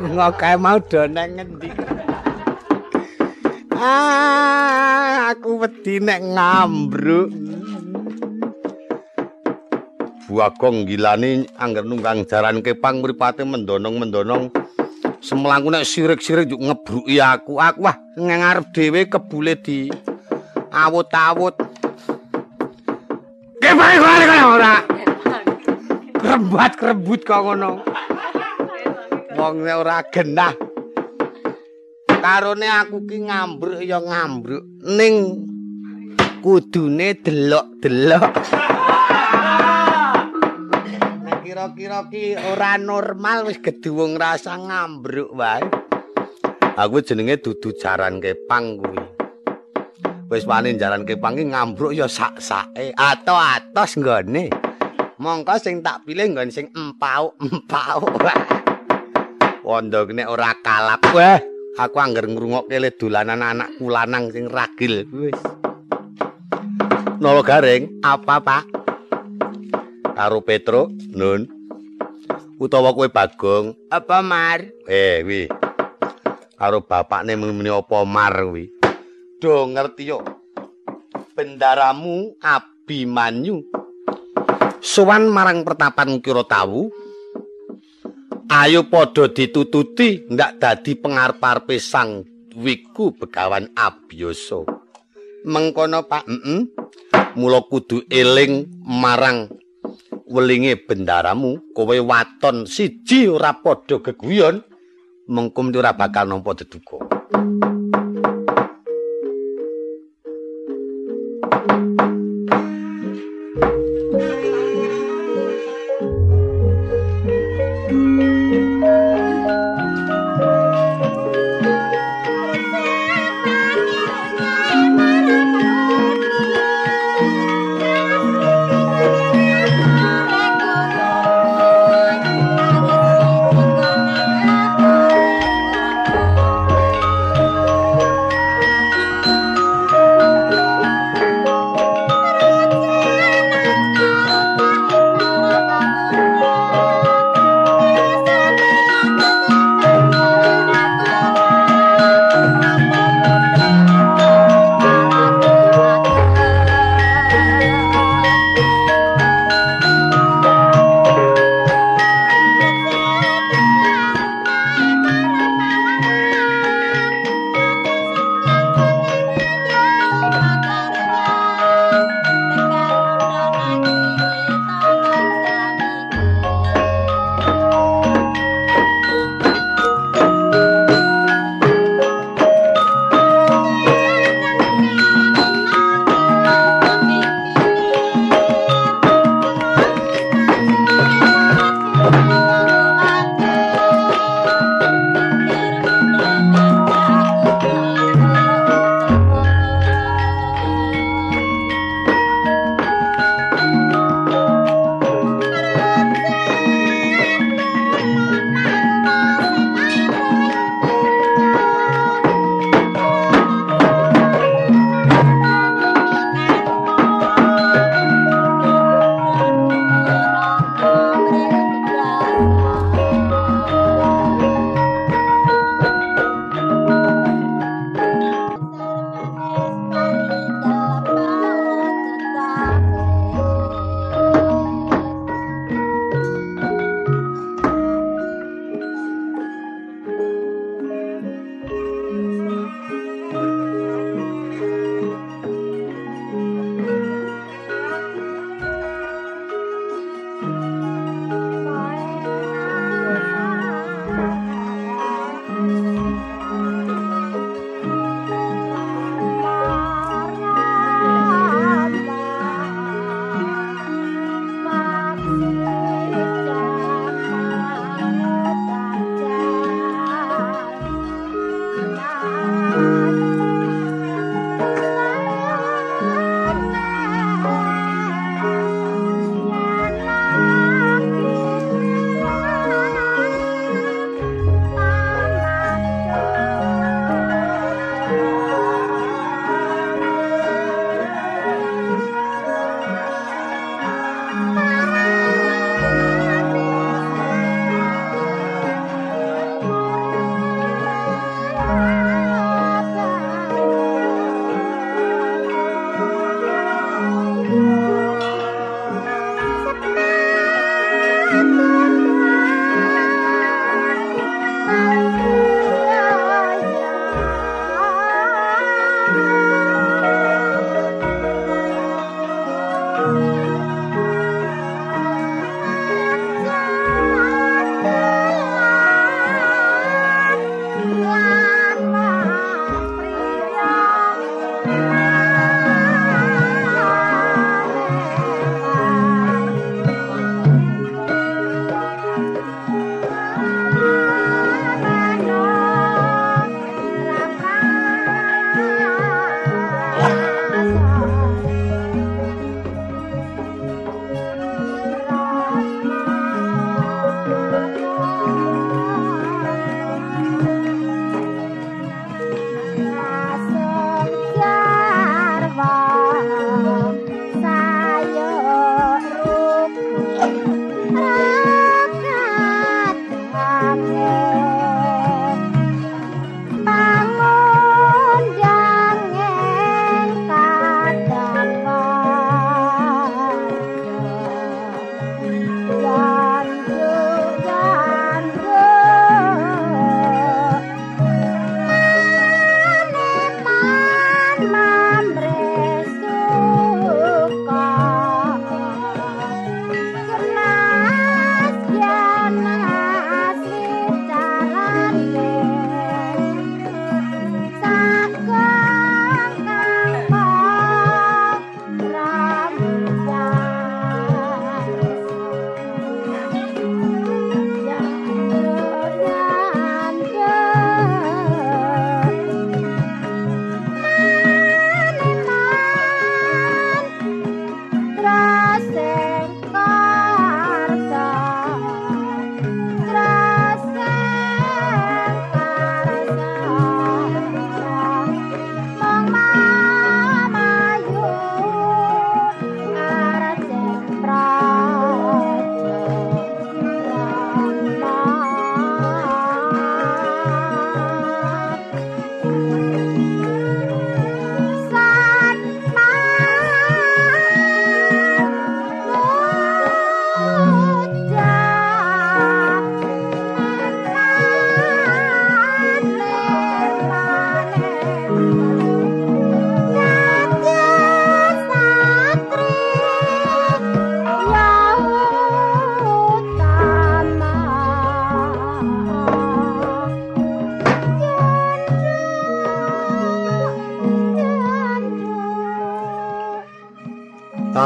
Lunga kae mau do nang ngendi? Ah aku wedi nek ngambruk. Buagong gilani angger nunggang jaran kepang mripate mendonong-mendonong. Semlangku nek sirik-sirik juk ngebruki aku. Aku wah ngarep dhewe kebule di awut-awut. Kepang ora? Krembat krebut kok ngono wong ora genah karone aku ki ngambruk ya ngambruk ning kudune delok-delok. Kira-kira ki ora normal wis geduwung rasa ngambruk wae. Aku jenenge dudu jaran kepang kuwi. Wis wani jaran kepang ki ngambruk ya sak-sake ato-atos nggone. Mongko sing tak pilih nggon sing empau-empau Wondo nek ora kalap. Wah, aku angger ngrungokke le dolanan anak kulanang sing ragil. Wis. Nolo garing, apa, Pak? Karo Petro, Nun. Utawa kowe Bagong, apa Mar? Eh, wi. Karo bapakne muni apa Mar wi. Do ngerti yo. Bendaramu Abimanyu. Sowan marang pertapan kira tawu. Ayo padha ditututi ndak dadi pengarep-arepe sang wiku begawan abiyasa mengkono pak heeh mula kudu eling marang welinge bendaramu kowe waton siji ora padha geguyon mengkum ora bakal nampa deduka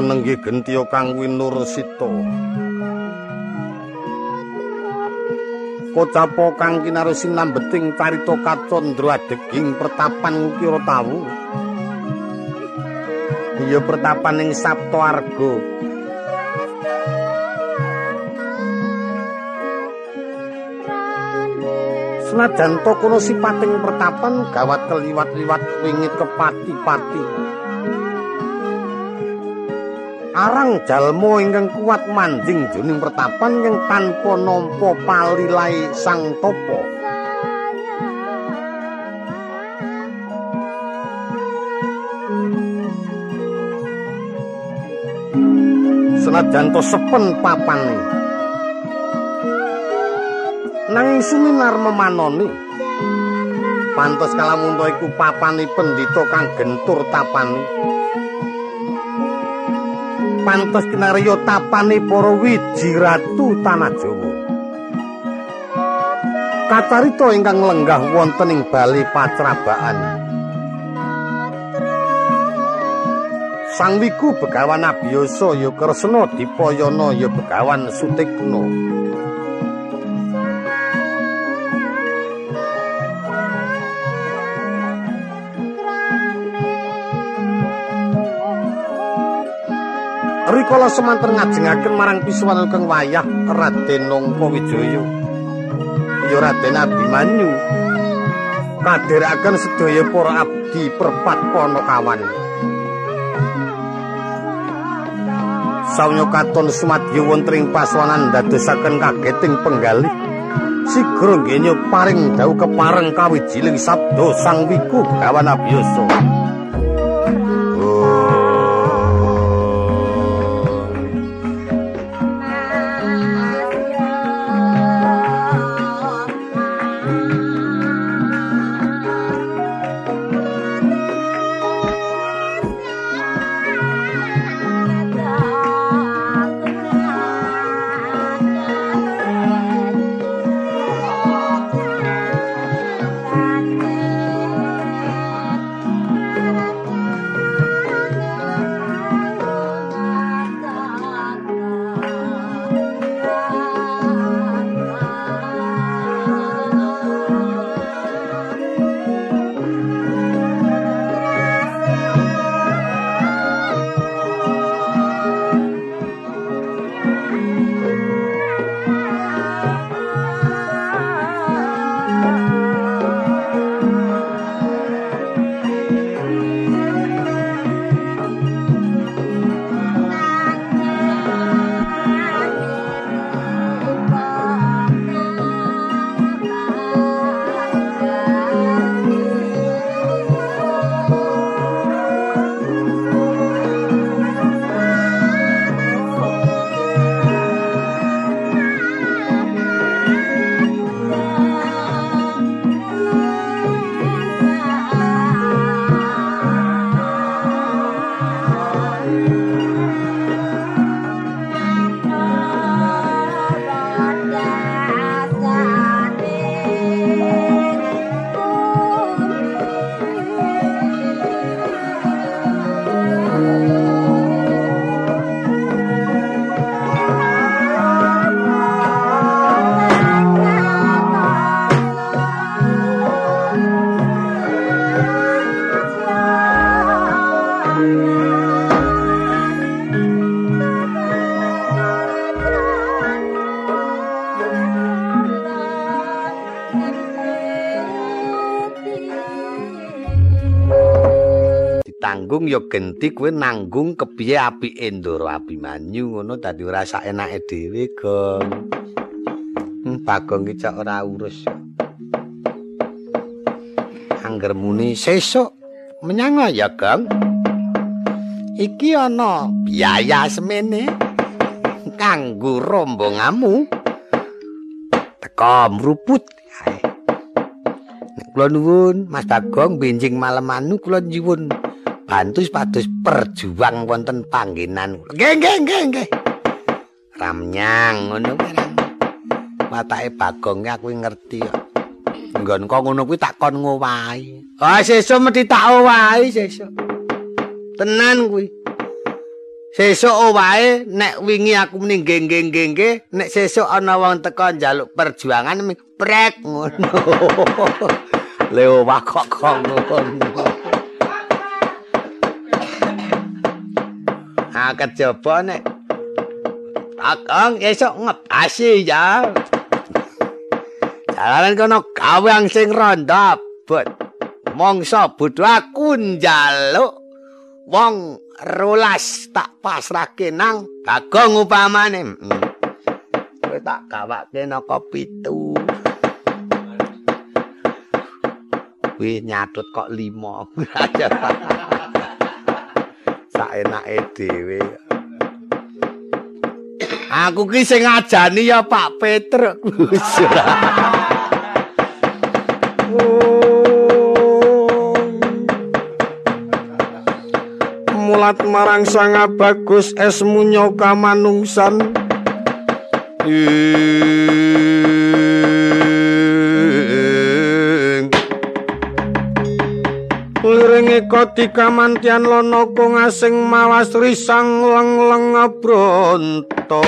tanenggi gentiya kang winur sita. Kocapo kang kinarusin nambeting carita kacandra adeging pertapan kira tawu iya pertapan ing sapta arga. Senajan to kono sipating pertapan gawat keliwat-liwat wingit kepati-pati. Arang jalmo ingkang kuat manjing juning pertapan yang tanpa nampa palilai sang topo. Senajan to sepen papane. Nanging suminar memanoni. Pantos kalamunto iku papane pendhita kang gentur tapane pantes kinarya tapane para wiji ratu tanah Jawa. Kacarita ingkang lenggah wonten ing bali pacrabaan. Sang wiku begawan abiyasa ya kresna dipayana ya begawan sutikna. Rikala semanten ngajengaken marang pisuwan kang wayah Raden Nangka Wijaya. Ya Raden Abimanyu. Kadheraken sedaya para abdi perpat Panakawan Sawnya katon sumadya wonten ing paswanan dadosaken kageting penggalih. Sigra nggenya paring dawuh kepareng kawijiling sabda sang wiku gawan abiyasa nanggung ya genti kowe nanggung kepiye apike Ndoro Abimanyu ngono dadi ora sak enake dhewe, Gong. Hmm, Bagong iki cok ora urus. Angger muni sesuk menyang ya, Gong. Iki ana biaya semene kanggo rombonganmu. Teka mruput. Kula nuwun Mas Bagong benjing malemanu kula nyuwun bantu sepados perjuang wonten panggenan. Nggih nggih nggih nggih. Ramnyang ngono kuwi. Watake Bagong aku ngerti kok. Nggon kok ngono kuwi tak kon ngowahi. Ah sesuk mesti tak owahi sesuk. Tenan kuwi. Sesuk wae nek wingi aku muni nggih nek sesuk ana wong teka njaluk perjuangan prek ngono. Leo wakok ngono. Ah kejaba nek Akang esok ngepasi ya. Jalanan kono gawang sing ronda but mongso bodho aku njaluk wong rolas tak pasrahke nang Bagong upamane. Hmm. Kowe tak gawake naka pitu. Kuwi nyatut kok 5. Saenake dhewe. Aku ki sing ngajani ya Pak Petruk. mulat marang sang bagus esmu nyoka manungsan Liringi koti kamantian lono kong asing mawas risang leng leng abronto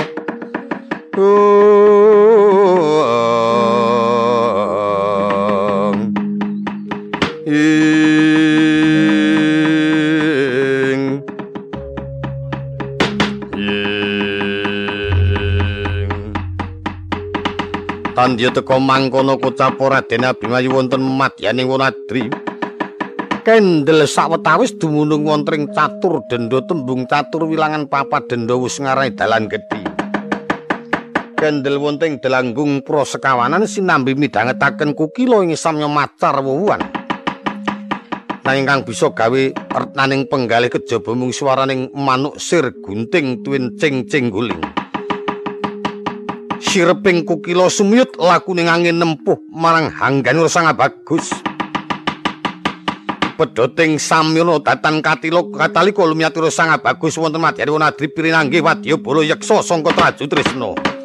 Tandya teka mangkono kocap Raden Abimanyu wonten madyaning Wonadri. Kendel sawetawis dumunung wonten catur denda tembung catur wilangan papat denda wis ngarani dalan gedhi. Kendel wonten delanggung prosekawanan sinambi midhangetaken kukila ing samya macar wuwan. Nanging kang bisa gawe ertaning penggalih kejaba mung swaraning manuk sir gunting tuwin cing-cing guling. sireping kukila sumiyut lakune angin nempuh marang hanggan sang bagus pedoting samyono datan katilo katalika lumiyatur sang bagus wonten madyani wonadri pirinanggih wadya bala yeksa sangka traju tresna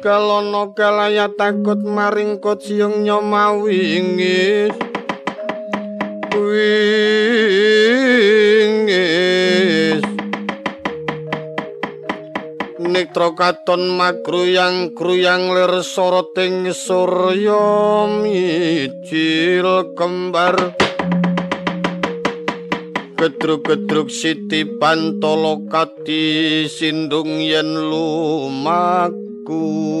kalono kalaya takut maring kot siung nyomawingis wingis. Nektra katon magruyang kruyang lir soroting surya mijil kembar. Gedruk-gedruk siti pantolo kati sindung yen يشركون